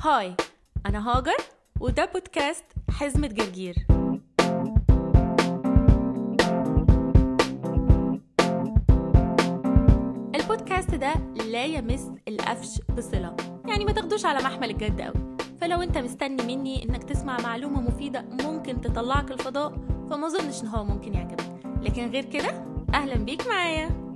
هاي أنا هاجر وده بودكاست حزمة جرجير. البودكاست ده لا يمس القفش بصلة يعني ما تاخدوش على محمل الجد قوي فلو أنت مستني مني إنك تسمع معلومة مفيدة ممكن تطلعك الفضاء فما أظنش إن هو ممكن يعجبك. لكن غير كده أهلا بيك معايا.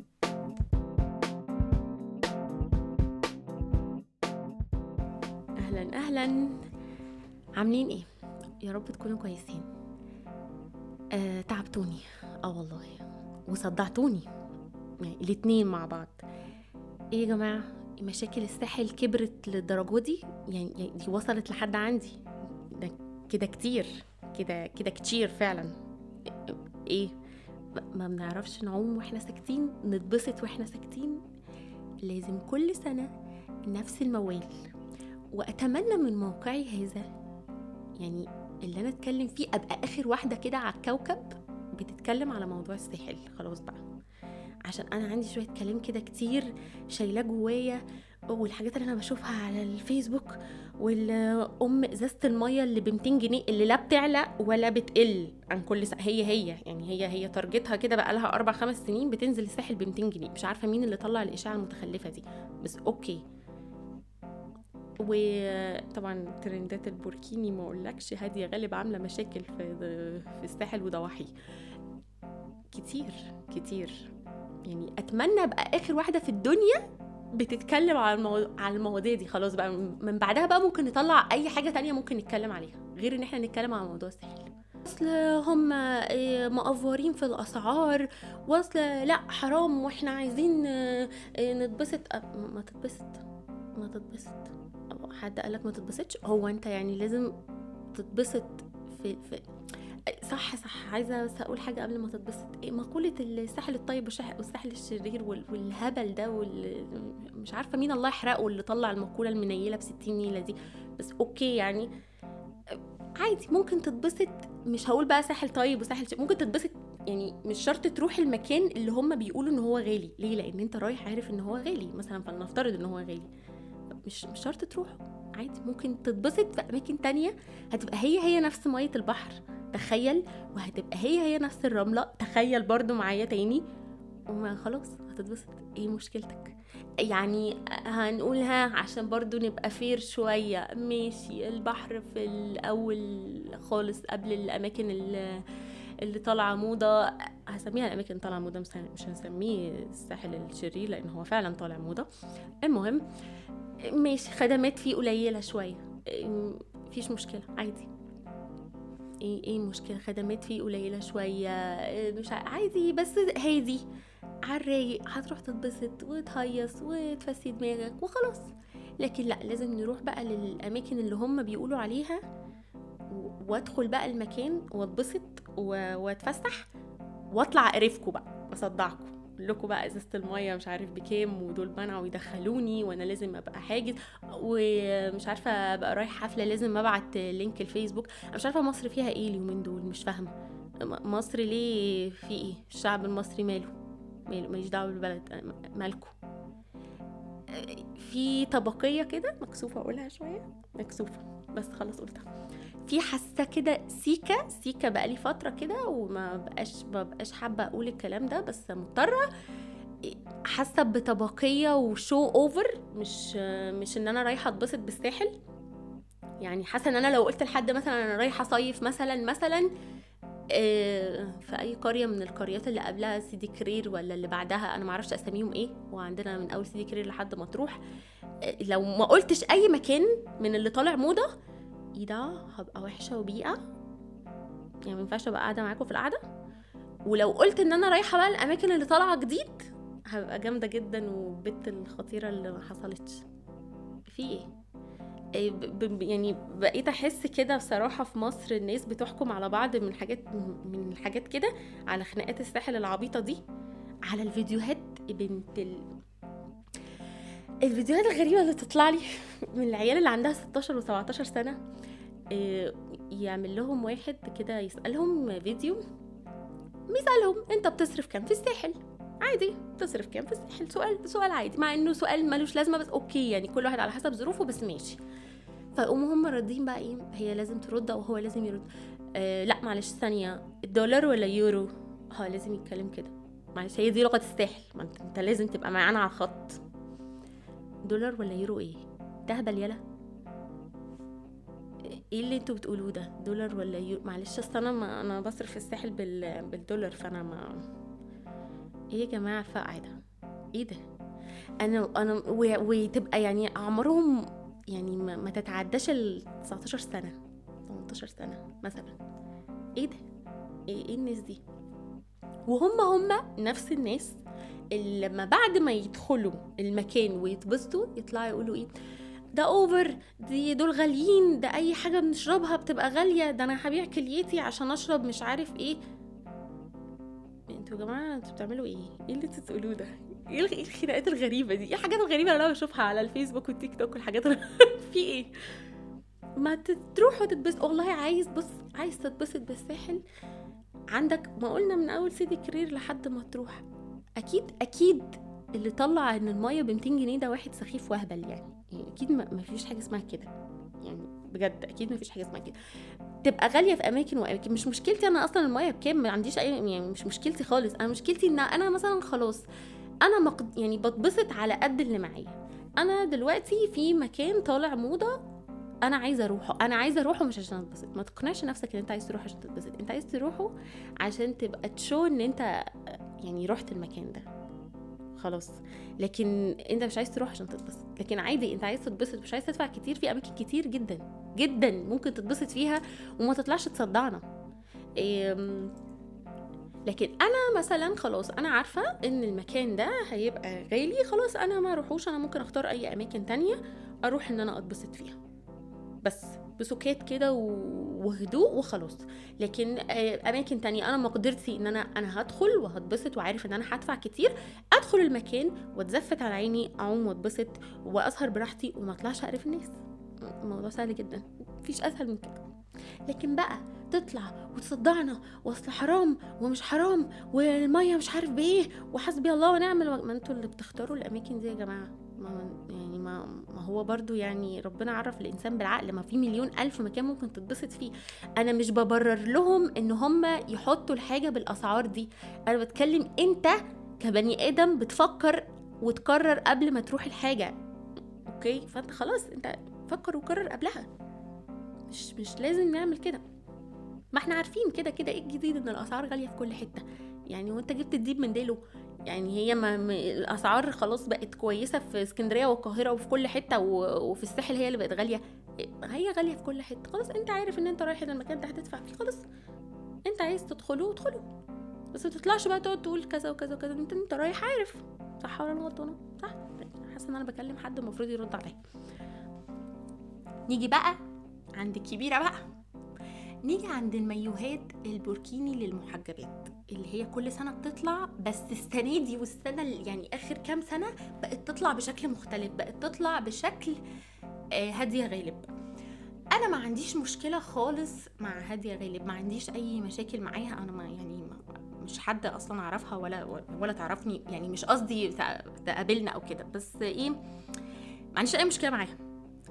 أهلا. عاملين إيه؟ يا رب تكونوا كويسين. آه تعبتوني. آه والله. وصدعتوني. يعني الاتنين مع بعض. إيه يا جماعة؟ مشاكل الساحل كبرت للدرجة دي؟ يعني يعني دي وصلت لحد عندي. ده كده كتير. كده كده كتير فعلا. إيه؟ ما بنعرفش نعوم وإحنا ساكتين نتبسط وإحنا ساكتين. لازم كل سنة نفس الموال. وأتمنى من موقعي هذا. يعني اللي أنا أتكلم فيه أبقى آخر واحدة كده على الكوكب بتتكلم على موضوع الساحل خلاص بقى. عشان أنا عندي شوية كلام كده كتير شايلاه جوايا والحاجات اللي أنا بشوفها على الفيسبوك والام إزازة المية اللي ب 200 جنيه اللي لا بتعلى ولا بتقل عن كل سنة. هي هي. يعني هي هي تارجتها كده بقى لها أربع خمس سنين بتنزل الساحل ب 200 جنيه. مش عارفة مين اللي طلع الإشاعة المتخلفة دي. بس okay. وطبعا ترندات البوركيني ما أقولكش هاديه غالب عاملة مشاكل في في الساحل وضواحيه كتير كتير. يعني أتمنى ابقى آخر واحدة في الدنيا بتتكلم على المو... على المواضيع دي. خلاص بقى من بعدها بقى ممكن نطلع أي حاجة تانية ممكن نتكلم عليها غير إن إحنا نتكلم على موضوع الساحل. أصل هم مأفورين في الأسعار وأصل لأ حرام وإحنا عايزين نتبسط. ما تتبسط ما تتبسط. حد قالك ما تتبسطش هو انت يعني لازم تتبسط في, في صح صح عايزة بس أقول حاجة قبل ما تتبسط. إيه مقولة الساحل الطيب والساحل الشرير والهبل ده وال... مش عارفة مين الله يحرقه اللي طلع المقولة المنيلة ب 60 نيلة دي. بس أوكي يعني عادي ممكن تتبسط مش هقول بقى ساحل طيب وساحل شرير. ممكن تتبسط يعني مش شرط تروح المكان اللي هم بيقولوا إن هو غالي. ليه؟ لأن أنت رايح عارف إن هو غالي. مثلا فلنفترض إن هو غالي. مش مش شرط تروح عادي ممكن تتبسط في أماكن تانية هتبقى هي هي نفس مية البحر تخيل وهتبقى هي هي نفس الرملة تخيل برضو معايا تاني وما خلاص هتتبسط. إيه مشكلتك؟ يعني هنقولها عشان برضو نبقى فير شوية. ماشي البحر في الأول خالص قبل الأماكن اللي اللي طالعة موضة هسميها الأماكن طالعة موضة مش هنسميه الساحل الشرير لأن هو فعلا طالع موضة. المهم ماشي خدمات فيه قليلة شوية. مفيش مشكلة عادي. إيه إيه المشكلة؟ خدمات فيه قليلة شوية مش عادي بس هادي. على الرايق هتروح تتبسط وتهيص وتفسي دماغك وخلاص. لكن لأ لازم نروح بقى للأماكن اللي هم بيقولوا عليها وأدخل بقى المكان وأتبسط وأتفسح. واطلع اقرفكم بقى واصدعكم لكم بقى إزازة المية مش عارف بكام ودول منعوا يدخلوني وأنا لازم أبقى حاجز ومش عارفة أبقى رايح حفلة لازم أبعت لينك الفيسبوك. أنا مش عارفة مصر فيها إيه اليومين دول مش فاهمة. مصر ليه في إيه؟ الشعب المصري ماله؟ ماله؟ ماليش دعوة بالبلد مالكم في طبقية كده مكسوفة أقولها شوية؟ مكسوفة بس خلاص قلتها. في حاسة كده سيكا سيكا بقالي فترة كده وما بقاش ما بقاش حابة أقول الكلام ده بس مضطرة. حاسة بطبقية وشو أوفر مش مش إن أنا رايحة أتبسط بالساحل. يعني حاسة إن أنا لو قلت لحد مثلا أنا رايحة صيف مثلا مثلا في أي قرية من القريات اللي قبلها سيدي كرير ولا اللي بعدها أنا معرفش أساميهم إيه وعندنا من أول سيدي كرير لحد ما تروح. لو ما قلتش أي مكان من اللي طالع موضة إيه ده؟ هبقى وحشة وبيئة؟ يعني ما ينفعش ابقى قاعدة معاكم في القعدة؟ ولو قلت ان أنا رايحة بقى الاماكن اللي طالعة جديد هبقى جامدة جدا وبت الخطيرة اللي ما حصلتش. في إيه؟ يعني بقيت احس كده بصراحة في مصر الناس بتحكم على بعض من حاجات من الحاجات كده على خناقات الساحل العبيطة دي. على الفيديوهات بنت ال... الفيديوهات الغريبة اللي تطلع لي من العيال اللي عندها 16 و17 سنة. يعمل لهم واحد كده يسألهم فيديو بيسالهم انت بتصرف كام في الساحل؟ عادي تصرف كام في الساحل؟ سؤال سؤال عادي مع انه سؤال ملوش لازمة بس أوكي يعني كل واحد على حسب ظروفه بس ماشي. فيقوموا هم راضيين بقى إيه هي لازم ترد أو هو لازم يرد. آه لا معلش ثانية الدولار ولا يورو آه لازم يتكلم كده. معلش هي دي لغة الساحل ما انت, انت لازم تبقى معانا على الخط. دولار ولا يورو إيه؟ ده هبل يلا إيه اللي أنتوا بتقولوه ده؟ دولار ولا يورو معلش اصل أنا ما أنا بصرف في الساحل بال... بالدولار فانا ما إيه يا جماعة؟ الفقع ده إيه ده؟ أنا أنا و... وتبقى يعني اعمارهم يعني ما, ما تتعداش ال 19 سنة. 18 سنة مثلا. إيه ده؟ إيه, إيه الناس دي؟ وهم هم نفس الناس اللي لما بعد ما يدخلوا المكان ويتبسطوا يطلعوا يقولوا إيه؟ ده over دي دول غاليين ده أي حاجة بنشربها بتبقى غالية. ده أنا هبيع كليتي عشان أشرب مش عارف إيه. أنتوا يا جماعة أنتوا بتعملوا إيه؟ إيه اللي أنتوا بتقولوه ده؟ إيه إيه الخناقات الغريبة دي؟ إيه الحاجات الغريبة اللي أنا بشوفها على الفيسبوك والتيك توك والحاجات ال- في إيه؟ ما تروحوا تتبسط والله عايز بص عايز تتبسط بالساحل عندك ما قلنا من أول سيدي كرير لحد ما تروح. أكيد أكيد اللي طلع إن المية ب 200 جنيه ده واحد سخيف وهبل يعني. أكيد ما فيش حاجة اسمها كده. يعني بجد أكيد ما فيش حاجة اسمها كده. تبقى غالية في أماكن وأماكن. مش مشكلتي أنا أصلا المية بكام؟ ما عنديش اي يعني مش مشكلتي خالص. أنا مشكلتي إن أنا مثلا خلاص أنا مقد... يعني بتبسط على قد اللي معايا. أنا دلوقتي في مكان طالع موضة أنا عايزة أروحه. أنا عايزة أروحه مش عشان أتبسط. ما تقنعش نفسك إن أنت عايز تروح عشان تتبسط. أنت عايز تروحه عشان تبقى تشو إن أنت يعني رحت المكان ده. خلاص. لكن انت مش عايز تروح عشان تتبسط. لكن عادي انت عايز تتبسط مش عايز تدفع كتير في أماكن كتير جدا. جدا ممكن تتبسط فيها وما تطلعش تصدعنا. لكن أنا مثلا خلاص أنا عارفة إن المكان ده هيبقى غالي خلاص أنا ما أروحوش أنا ممكن أختار أي أماكن تانية أروح إن أنا أتبسط فيها. بس بسكات كده وهدوء وخلاص. لكن آه، أماكن تانية أنا مقدرتي إن أنا أنا هدخل وهتبسط وعارف إن أنا هدفع كتير أدخل المكان واتزفت على عيني أعوم واتبسط وأسهر براحتي وما أطلعش أقرف الناس. الموضوع سهل جدا مفيش أسهل من كده. لكن بقى تطلع وتصدعنا وأصل حرام ومش حرام والمية مش عارف بإيه وحسبي الله ونعم ما أنتوا اللي بتختاروا الأماكن دي يا جماعة. ما يعني ما, ما هو برضو يعني ربنا عرف الإنسان بالعقل ما في مليون ألف مكان ممكن تتبسط فيه. أنا مش ببرر لهم إن هم يحطوا الحاجة بالأسعار دي. أنا بتكلم أنت كبني آدم بتفكر وتقرر قبل ما تروح الحاجة. okay؟ فأنت خلاص أنت فكر وقرر قبلها. مش مش لازم نعمل كده. ما إحنا عارفين كده كده إيه الجديد إن الأسعار غالية في كل حتة؟ يعني وأنت جبت الديب من ديله. يعني هي ما الأسعار خلاص بقت كويسة في اسكندرية والقاهرة وفي كل حتة وفي الساحل هي اللي بقت غالية. هي غالية في كل حتة. خلاص أنت عارف إن أنت رايح المكان ده هتدفع فيه. خلاص أنت عايز تدخله ادخله. بس ما تطلعش بقى تقعد تقول كذا وكذا وكذا. أنت أنت رايح عارف. صح ولا أنا غلطانه صح. حاسة إن أنا بكلم حد المفروض يرد عليا. نيجي بقى عند الكبيره بقى. نيجي عند المايوهات البوركيني للمحجبات اللي هي كل سنة بتطلع بس السنة دي والسنة ال- يعني آخر كام سنة بقت تطلع بشكل مختلف بقت تطلع بشكل آه، هادية غالب. أنا ما عنديش مشكلة خالص مع هادية غالب ما عنديش أي مشاكل معاها أنا ما يعني مش حد أصلا أعرفها ولا ولا تعرفني يعني مش قصدي تق- تقابلنا أو كده بس إيه ما عنديش أي مشكلة معاها.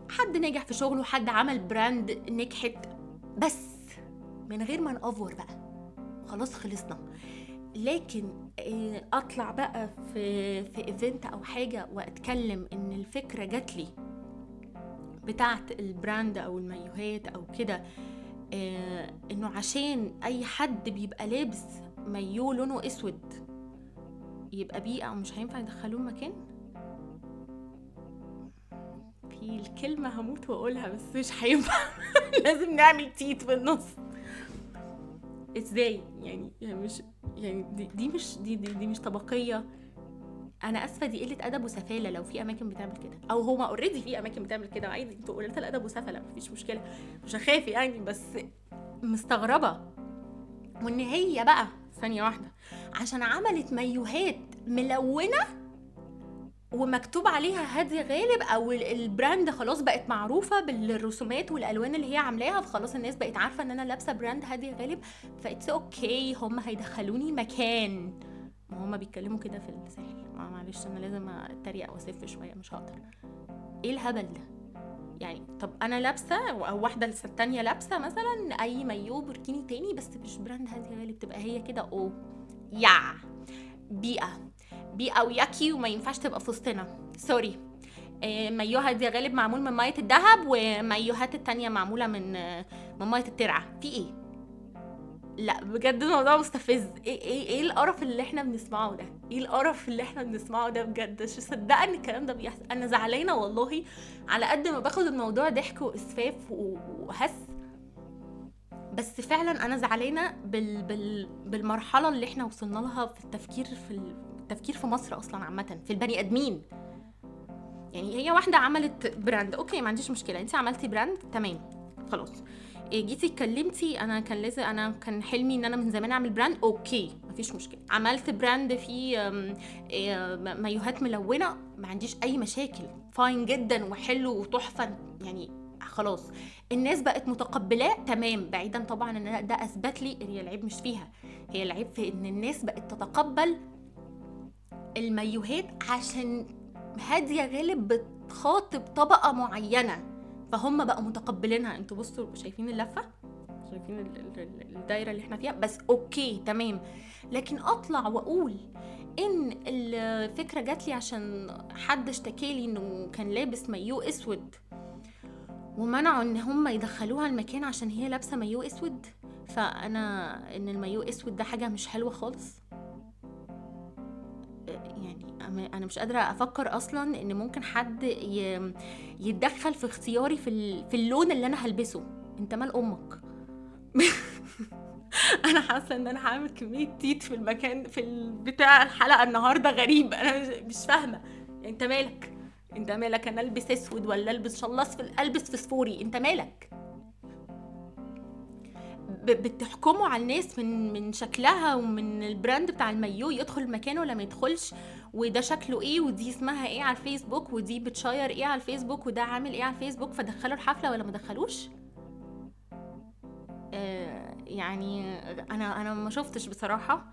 حد نجح في شغله حد عمل brand نجحت بس من غير ما نأفور بقى. خلاص خلصنا. لكن أطلع بقى في في event أو حاجة وأتكلم إن الفكرة جات لي بتاعت ال brand أو المايوهات أو كده آه إنه عشان أي حد بيبقى لابس مايو لونه أسود يبقى بيئة أو مش هينفع يدخلوه مكان؟ في الكلمة هموت وأقولها بس مش هينفع. لازم نعمل تيت في النص. إزاي؟ يعني يعني مش يعني دي, دي مش دي, دي دي مش طبقية. أنا آسفة دي قلة أدب وسفالة لو في أماكن بتعمل كده. أو هما already في أماكن بتعمل كده. عادي أنتوا قلت الأدب وسفلة مفيش مشكلة. مش هخاف يعني بس مستغربة. وان هي بقى ثانية واحدة. عشان عملت مايوهات ملونة ومكتوب عليها هادي غالب أو ال- ال brand خلاص بقت معروفة بالرسومات والألوان اللي هي عاملاها فخلاص الناس بقت عارفة إن أنا لابسة brand هادي غالب ف that's okay هم هيدخلوني مكان. ما هما بيتكلموا كده في الساحل. معلش أنا لازم أتريق وأسف شوية مش هقدر. إيه الهبل ده؟ يعني طب أنا لابسة أو واحدة التانية لابسة مثلا أي مايو بوركيني تاني بس مش brand هاديه غالب بتبقى هي كده أو يا بيئة. بيئه وياكي وما ينفعش تبقى في وسطنا. sorry آه، مايو هاديه غالب معمول من مية الذهب ومايوهات التانية معمولة من آه، من مية الترعة. في إيه؟ لا بجد الموضوع مستفز. إيه إيه إيه القرف اللي إحنا بنسمعه ده؟ إيه القرف اللي إحنا بنسمعه ده بجد؟ مش مصدقة إن الكلام ده بيحصل. أنا زعلانة والله على قد ما باخد الموضوع ضحك وإسفاف وهلس. بس فعلا أنا زعلانة بال بال بالمرحلة اللي إحنا وصلنا لها في التفكير في التفكير في مصر أصلا عامة في البني آدمين. يعني هي واحدة عملت brand okay ما عنديش مشكلة. انت عملتي brand تمام. خلاص. إيه، جيتي اتكلمتي أنا كان لازم أنا كان حلمي إن أنا من زمان أعمل brand okay مفيش مشكلة. عملت brand فيه إيه، مايوهات ملونة. ما عنديش أي مشاكل. fine جدا وحلو وتحفة. يعني خلاص. الناس بقت متقبلاه. تمام. بعيدا طبعا إن ده أثبت لي هي العيب مش فيها. هي العيب في إن الناس بقت تتقبل المايوهات عشان هادية غالب بتخاطب طبقة معينة. فهم بقوا متقبلينها. أنتوا بصوا شايفين اللفة؟ شايفين ال- ال- ال- الدايرة اللي إحنا فيها؟ بس okay تمام. لكن اطلع واقول ان الفكرة جات لي عشان حد اشتكى لي انه كان لابس مايو اسود. ومنعوا ان هم يدخلوها المكان عشان هي لابسة مايو اسود. فأنا إن المايو اسود ده حاجة مش حلوة خالص. يعني أنا مش قادرة أفكر أصلا إن ممكن حد يتدخل في اختياري في في اللون اللي أنا هلبسه. أنت مال أمك؟ أنا حاسة إن أنا هعمل كمية تيت في المكان في بتاع الحلقة النهارده غريب. أنا مش- فاهمة. أنت مالك؟ أنت مالك أنا ألبس أسود ولا ألبس شلاص في ألبس فسفوري أنت مالك؟ بتحكموا على الناس من من شكلها ومن ال brand بتاع المايو يدخل المكان ولا ما يدخلش. وده شكله إيه ودي اسمها إيه على الفيسبوك ودي بتشير إيه على الفيسبوك وده عامل إيه على الفيسبوك فدخلوا الحفلة ولا ما دخلوش؟ آه يعني أنا أنا ما شفتش بصراحة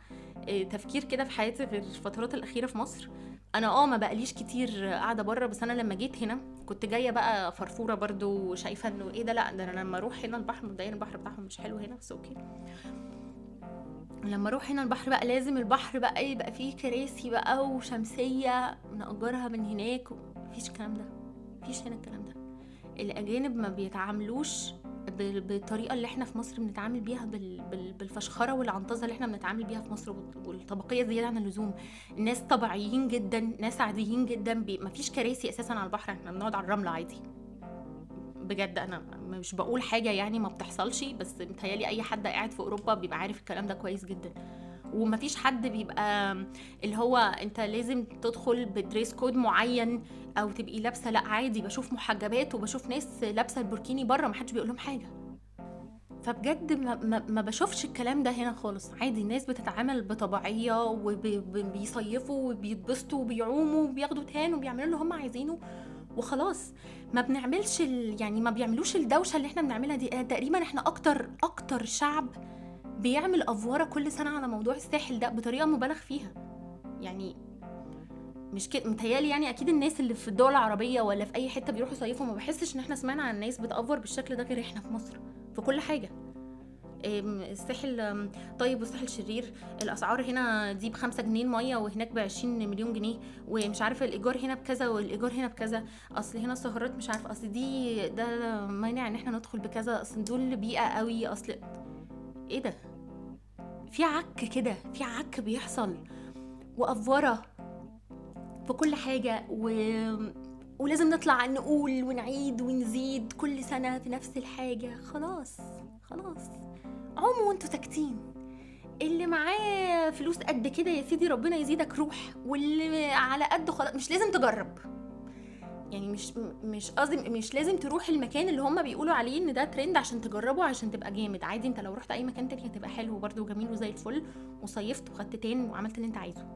آه، تفكير كده في حياتي غير الفترات الأخيرة في مصر. أنا آه ما بقاليش كتير قاعدة بره بس أنا لما جيت هنا كنت جاية بقى فرفورة برضو وشايفة إنه إيه ده لأ ده أنا لما أروح هنا البحر مبدئيا البحر بتاعهم مش حلو هنا بس أوكي لما أروح هنا البحر بقى لازم البحر بقى يبقى فيه كراسي بقى وشمسية نأجرها من هناك مفيش الكلام ده مفيش هنا الكلام ده. الأجانب ما بيتعاملوش بالطريقة اللي إحنا في مصر بنتعامل بيها بال- بال- بالفشخرة والعنطزة اللي إحنا بنتعامل بيها في مصر وال- والطبقية زيادة عن اللزوم الناس طبيعيين جدا ناس عاديين جدا. مفيش كراسي أساسا على البحر إحنا بنقعد على الرملة عادي بجد أنا مش بقول حاجة يعني ما بتحصلش بس متهيألي أي حد قاعد في أوروبا بيبقى عارف الكلام ده كويس جدا ومفيش حد بيبقى اللي هو انت لازم تدخل ب dress code معين أو تبقي لابسة لا عادي بشوف محجبات وبشوف ناس لابسة ال burkini بره محدش بيقول لهم حاجة. فبجد ما, ما, ما بشوفش الكلام ده هنا خالص. عادي الناس بتتعامل بطبيعية وبيصيفوا وبيتبسطوا وبيعوموا وبياخدوا tan وبيعملوا اللي هم عايزينه وخلاص. ما بنعملش. يعني ما بيعملوش الدوشة اللي إحنا بنعملها دي. آه، تقريبا إحنا أكتر أكتر شعب بيعمل افوره كل سنة على موضوع الساحل ده بطريقة مبالغ فيها. يعني مش كده متهيألي يعني أكيد الناس اللي في الدول العربية ولا في أي حتة بيروحوا يصيفوا ما بحسش إن إحنا سمعنا عن ناس بتأفور بالشكل ده غير إحنا في مصر في كل حاجة. الساحل طيب والساحل شرير الأسعار هنا دي بخمسة جنيه المية وهناك بعشرين مليون جنيه ومش عارفة الإيجار هنا بكذا والإيجار هنا بكذا أصل هنا السهرات مش عارفة أصل دي ده مانع إن إحنا ندخل بكذا أصل دول بيئة قوي أصل إيه ده؟ في عك كده في عك بيحصل وأفورة في كل حاجة و... ولازم نطلع نقول ونعيد ونزيد كل سنة في نفس الحاجة. خلاص خلاص. عوموا وانتوا ساكتين. اللي معاه فلوس قد كده يا سيدي ربنا يزيدك روح واللي على قده خلاص مش لازم تجرب. يعني مش مش قصدي مش لازم تروح المكان اللي هم بيقولوا عليه إن ده ترند عشان تجربه عشان تبقى جامد. عادي انت لو رحت أي مكان تاني هتبقى حلو برده وجميل وزي الفل وصيفت وخدت tan وعملت اللي انت عايزه.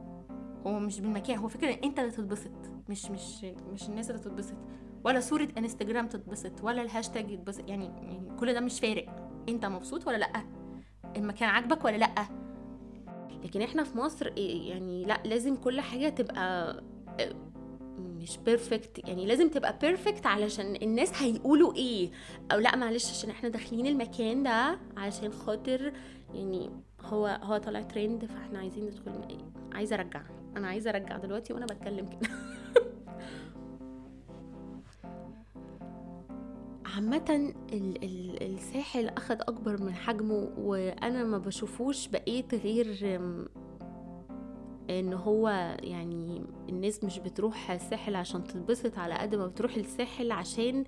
هو مش بالمكان هو فكرة انت اللي تتبسط مش مش مش الناس اللي تتبسط ولا صورة انستجرام تتبسط ولا الهاشتاج يتبسط. يعني, يعني كل ده مش فارق. انت مبسوط ولا لأ؟ المكان عاجبك ولا لأ؟ لكن إحنا في مصر إيه يعني لأ لازم كل حاجة تبقى مش perfect يعني لازم تبقى perfect علشان الناس هيقولوا إيه. أو لأ معلش عشان إحنا داخلين المكان ده علشان خاطر يعني هو هو طالع ترند فإحنا عايزين ندخل. عايزة أرجع. أنا عايزة أرجع دلوقتي وأنا بتكلم كده. عامة الساحل أخد أكبر من حجمه وأنا ما بشوفوش بقيت غير إن هو يعني الناس مش بتروح الساحل عشان تتبسط على قد ما بتروح الساحل عشان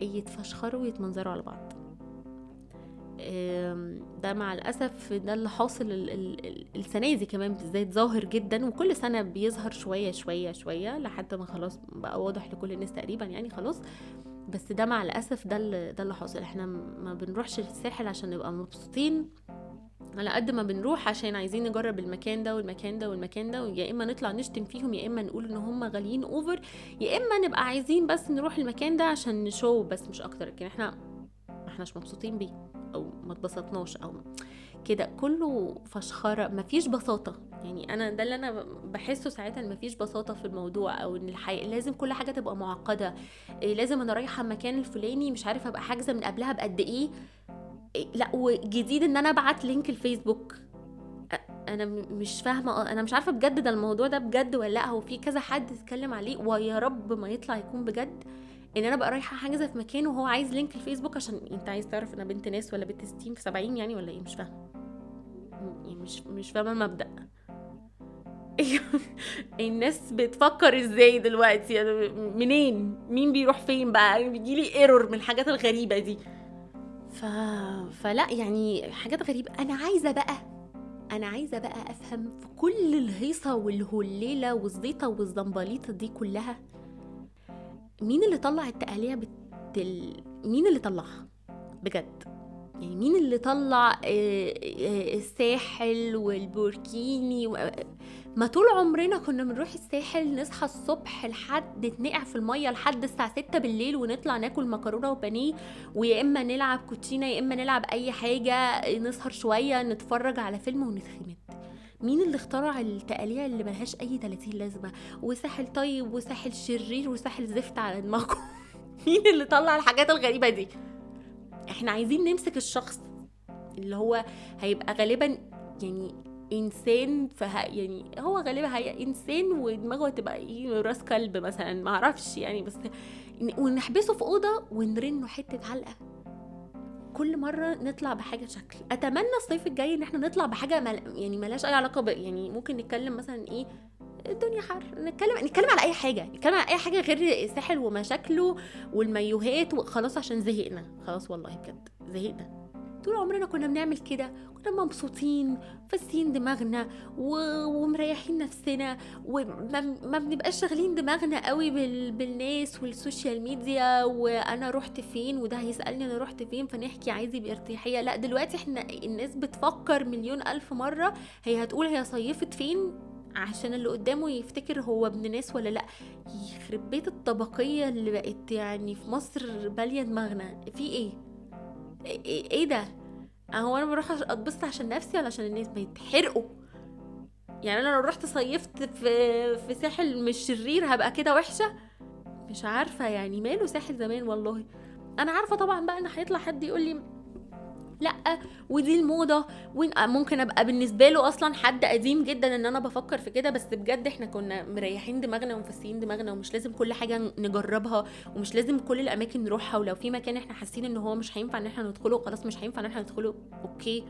يتفشخروا ويتمنظروا على بعض. ده مع الأسف ده اللي حاصل السنة دي كمان بالذات ظاهر جدا وكل سنة بيظهر شوية شوية شوية لحد ما خلاص بقى واضح لكل الناس تقريبا يعني خلاص. بس ده مع الأسف ده اللي ده اللي حاصل. إحنا ما بنروحش الساحل عشان نبقى مبسوطين على قد ما بنروح عشان عايزين نجرب المكان ده والمكان ده والمكان ده يا إما نطلع نشتم فيهم يا إما نقول إن هم غاليين اوفر يا إما نبقى عايزين بس نروح المكان ده عشان نشو بس مش أكتر. لكن إحنا ما احناش مبسوطين بيه أو ما اتبسطناش أو كده. كله فشخرة مفيش بساطة. يعني أنا ده اللي أنا بحسه ساعتها مفيش بساطة في الموضوع أو إن الحقيقة لازم كل حاجة تبقى معقدة. إيه لازم أنا رايحة المكان الفلاني مش عارفه أبقى حاجزة من قبلها بقد إيه. لا وجديد إن أنا أبعت لينك الفيسبوك. أنا مش فاهمة أنا مش عارفة بجد ده الموضوع ده بجد ولا لأ. هو في كذا حد اتكلم عليه ويا رب ما يطلع يكون بجد إن أنا بقى رايحة حاجزة في مكان وهو عايز link الفيسبوك عشان أنت عايز تعرف أنا بنت ناس ولا بنت ستين في سبعين يعني ولا إيه؟ مش فاهمة. يعني مش مش فاهمة المبدأ. الناس بتفكر إزاي دلوقتي؟ يعني منين؟ مين بيروح فين بقى؟ بيجيلي error من الحاجات الغريبة دي. ف... فلا يعني حاجات غريبة. أنا عايزة بقى أنا عايزة بقى أفهم في كل الهيصة والهليلة والزيطة والزنبليطة دي كلها مين اللي طلع التقاليع بتل... مين اللي طلعها؟ بجد. يعني مين اللي طلع آه، آه، الساحل والبوركيني ما طول عمرنا كنا بنروح الساحل نصحى الصبح لحد نتنقع في المية لحد الساعة ستة بالليل ونطلع ناكل مكرونة وبانيه ويا إما نلعب كوتشينة يا إما نلعب أي حاجة نسهر شوية نتفرج على فيلم ونتخمد مين اللي اخترع التقاليع اللي ملهاش أي 30 لازمة؟ وساحل طيب وساحل شرير وساحل زفت على دماغكم مين اللي طلع الحاجات الغريبة دي؟ إحنا عايزين نمسك الشخص اللي هو هيبقى غالبا يعني انسان فه يعني هو غالبا هي انسان ودماغه تبقى إيه راس كلب مثلا ما أعرفش يعني بس ونحبسه في أوضة ونرنه حتة علقة. كل مرة نطلع بحاجة شكل. أتمنى الصيف الجاي إن إحنا نطلع بحاجة مل... يعني ملهاش أي علاقة ب... يعني ممكن نتكلم مثلا إيه الدنيا حر نتكلم نتكلم على أي حاجة نتكلم على أي حاجة غير الساحل ومشاكله والميوهات وخلاص عشان زهقنا. خلاص والله بجد زهقنا. طول عمرنا كنا بنعمل كده. كنا مبسوطين فاسين دماغنا و... ومريحين نفسنا وما بنبقاش شاغلين دماغنا قوي بال... بالناس وال social media وأنا رحت فين وده هيسألني أنا رحت فين فنحكي عادي بارتياحية. لا دلوقتي إحنا الناس بتفكر مليون ألف مرة هي هتقول هي صيفت فين عشان اللي قدامه يفتكر هو ابن ناس ولا لا. يخرب بيت الطبقية اللي بقت يعني في مصر بالية دماغنا. في إيه؟ إيه, إيه ده؟ هو أنا بروح أتبسط عشان نفسي ولا عشان الناس؟ بيتحرقوا يعني أنا لو رحت صيفت في في ساحل مش شرير هبقى كده وحشة؟ مش عارفة يعني ماله ساحل زمان والله. أنا عارفة طبعا بقى إن هيطلع حد يقول لي لأ ودي الموضة. ممكن أبقى بالنسبة له أصلا حد قديم جدا إن أنا بفكر في كده بس بجد إحنا كنا مريحين دماغنا ومفسيين دماغنا ومش لازم كل حاجة نجربها ومش لازم كل الأماكن نروحها. ولو في مكان إحنا حاسين إن هو مش هينفع إن إحنا ندخله خلاص مش هينفع إن إحنا ندخله. okay.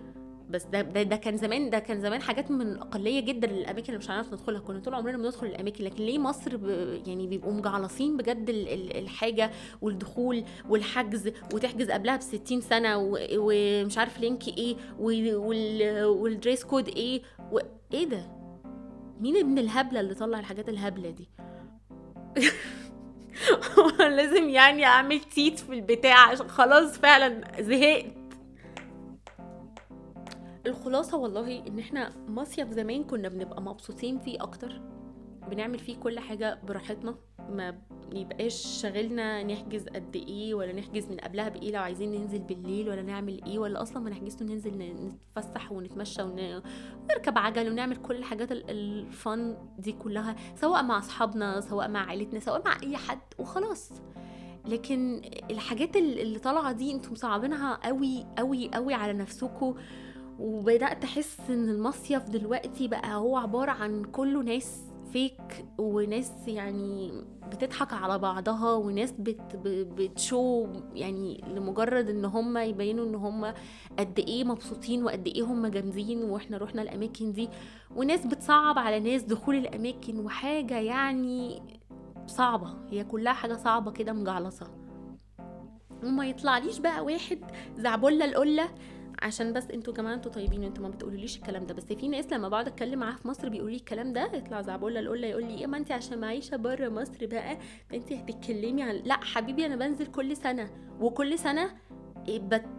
بس ده, ده ده كان زمان ده كان زمان حاجات من الاقليه جدا للأماكن اللي مش هنعرف ندخلها. كنا طول عمرنا بندخل الأماكن لكن ليه مصر ب يعني بيبقوا مجعلصين بجد الحاجة والدخول والحجز وتحجز قبلها ب 60 سنه ومش عارف link إيه وال dress code إيه وايه ده؟ مين ابن الهبلة اللي طلع الحاجات الهبلة دي؟ لازم يعني أعمل تيت في البتاع عشان خلاص فعلا زهقت. الخلاصة والله إن إحنا مصيف زمان كنا بنبقى مبسوطين فيه أكتر. بنعمل فيه كل حاجة براحتنا. ما يبقاش شاغلنا نحجز قد إيه ولا نحجز من قبلها بإيه لو عايزين ننزل بالليل ولا نعمل إيه ولا أصلا ما نحجز ننزل نتفسح ونتمشى ونركب عجل ونعمل كل الحاجات الفن دي كلها سواء مع أصحابنا سواء مع عائلتنا سواء مع أي حد وخلاص. لكن الحاجات اللي طالعة دي أنتم مصعبينها قوي قوي قوي على نفسكم وبدأت أحس إن المصيف دلوقتي بقى هو عبارة عن كله ناس فيك وناس يعني بتضحك على بعضها وناس بت بتشو يعني لمجرد إن هم يبينوا إن هم قد إيه مبسوطين وقد إيه هم جامدين وإحنا رحنا الأماكن دي. وناس بتصعب على ناس دخول الأماكن وحاجة يعني صعبة هي كلها حاجة صعبة كده مجعلصة. وما يطلعليش بقى واحد زعبله القلة عشان بس أنتوا كمان أنتوا طيبين أنتوا ما بتقولوليش الكلام ده. بس في ناس لما بقعد اتكلم معاها في مصر بيقولوا لي الكلام ده يطلع زعبوله القلة يقول لي إيه ما انت عشان عايشه بره مصر بقى انت هتتكلمي عن لا حبيبي أنا بنزل كل سنة وكل سنة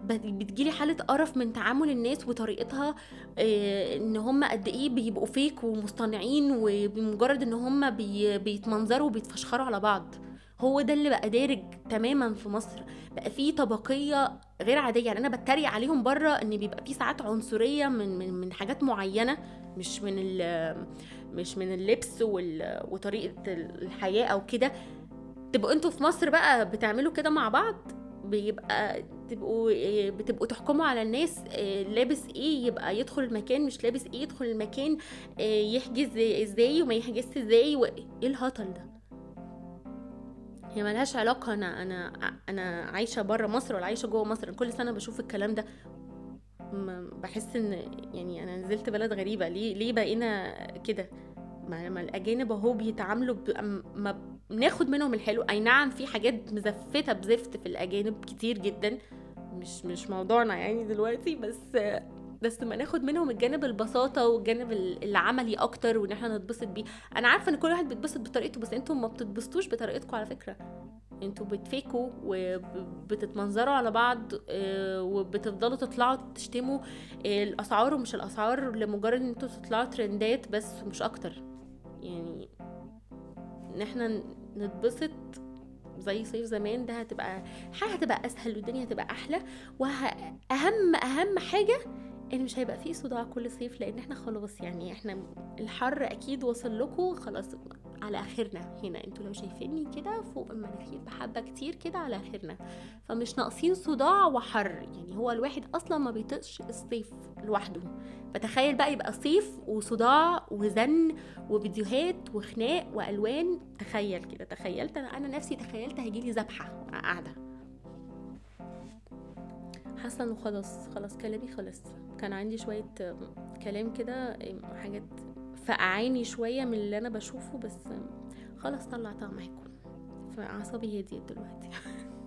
بتجيلي حالة قرف من تعامل الناس وطريقتها آه إن هم قد إيه بيبقوا فيك ومصطنعين وبمجرد إن هم بي بيتمنظروا وبيتفشخروا على بعض. هو ده اللي بقى دارج تماما في مصر. بقى فيه طبقية غير عادية. يعني أنا بتريق عليهم بره إن بيبقى في ساعات عنصرية من من من حاجات معينة مش من مش من اللبس وطريقة الحياة أو كده. تبقوا أنتوا في مصر بقى بتعملوا كده مع بعض؟ بيبقى تبقوا بتبقوا تحكموا على الناس لابس إيه يبقى يدخل المكان مش لابس إيه يدخل المكان يحجز إزاي وما يحجزش إزاي وايه الهطل ده؟ هي ملهاش علاقة. أنا أنا أنا عايشة بره مصر ولا عايشة جوه مصر. كل سنة بشوف الكلام ده. بحس إن يعني أنا نزلت بلد غريبة. ليه ليه بقينا كده؟ ما, الأجانب أهو بيتعاملوا ما بناخد منهم الحلو. أي نعم في حاجات مزفتة بزفت في الأجانب كتير جدا. مش مش موضوعنا يعني دلوقتي بس بس ما ناخد منهم الجانب البساطة والجانب العملي أكتر وإن إحنا نتبسط بيه. أنا عارفة إن كل واحد بيتبسط بطريقته بس أنتوا ما بتتبسطوش بطريقتكم على فكرة. أنتوا بتفيكوا وبتتمنظروا على بعض آه، وبتفضلوا تطلعوا تشتموا. الأسعار ومش الأسعار لمجرد إن أنتوا تطلعوا ترندات بس مش أكتر. يعني إن إحنا نتبسط زي صيف زمان ده هتبقى حاجة هتبقى أسهل والدنيا هتبقى أحلى. واهم أهم حاجة ان مش هيبقى فيه صداع كل صيف لأن إحنا خلاص يعني إحنا الحر أكيد وصل لكم خلاص على آخرنا هنا. أنتوا لو شايفيني كده فوق المناخير بحبة كتير كده على آخرنا. فمش ناقصين صداع وحر. يعني هو الواحد أصلا ما بيطقش الصيف لوحده. فتخيل بقى يبقى صيف وصداع وزن وفيديوهات وخناق وألوان. تخيل كده تخيلت أنا نفسي تخيلت هيجيلي ذبحه قاعدة. حاسة إنه خلاص خلاص كلامي خلص. كان عندي شوية كلام كده حاجات فقعاني شوية من اللي أنا بشوفه بس خلاص طلعتها معاكم فأعصابي هديت دلوقتي.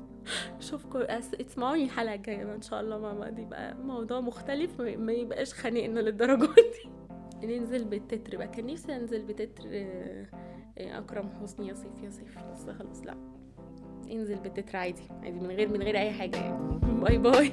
اشوفكم اسمعوني الحلقة الجاية إن شاء الله مع بعض. يبقى موضوع مختلف ما يبقاش خانقنا للدرجة دي. ننزل بالتتر بقى. كان نفسي أنزل بتتر آه، أكرم حسني يا سيف يا سيف. بس خلاص لا. انزل بالتتر عادي عادي من غير من غير أي حاجة يعني. Bye bye.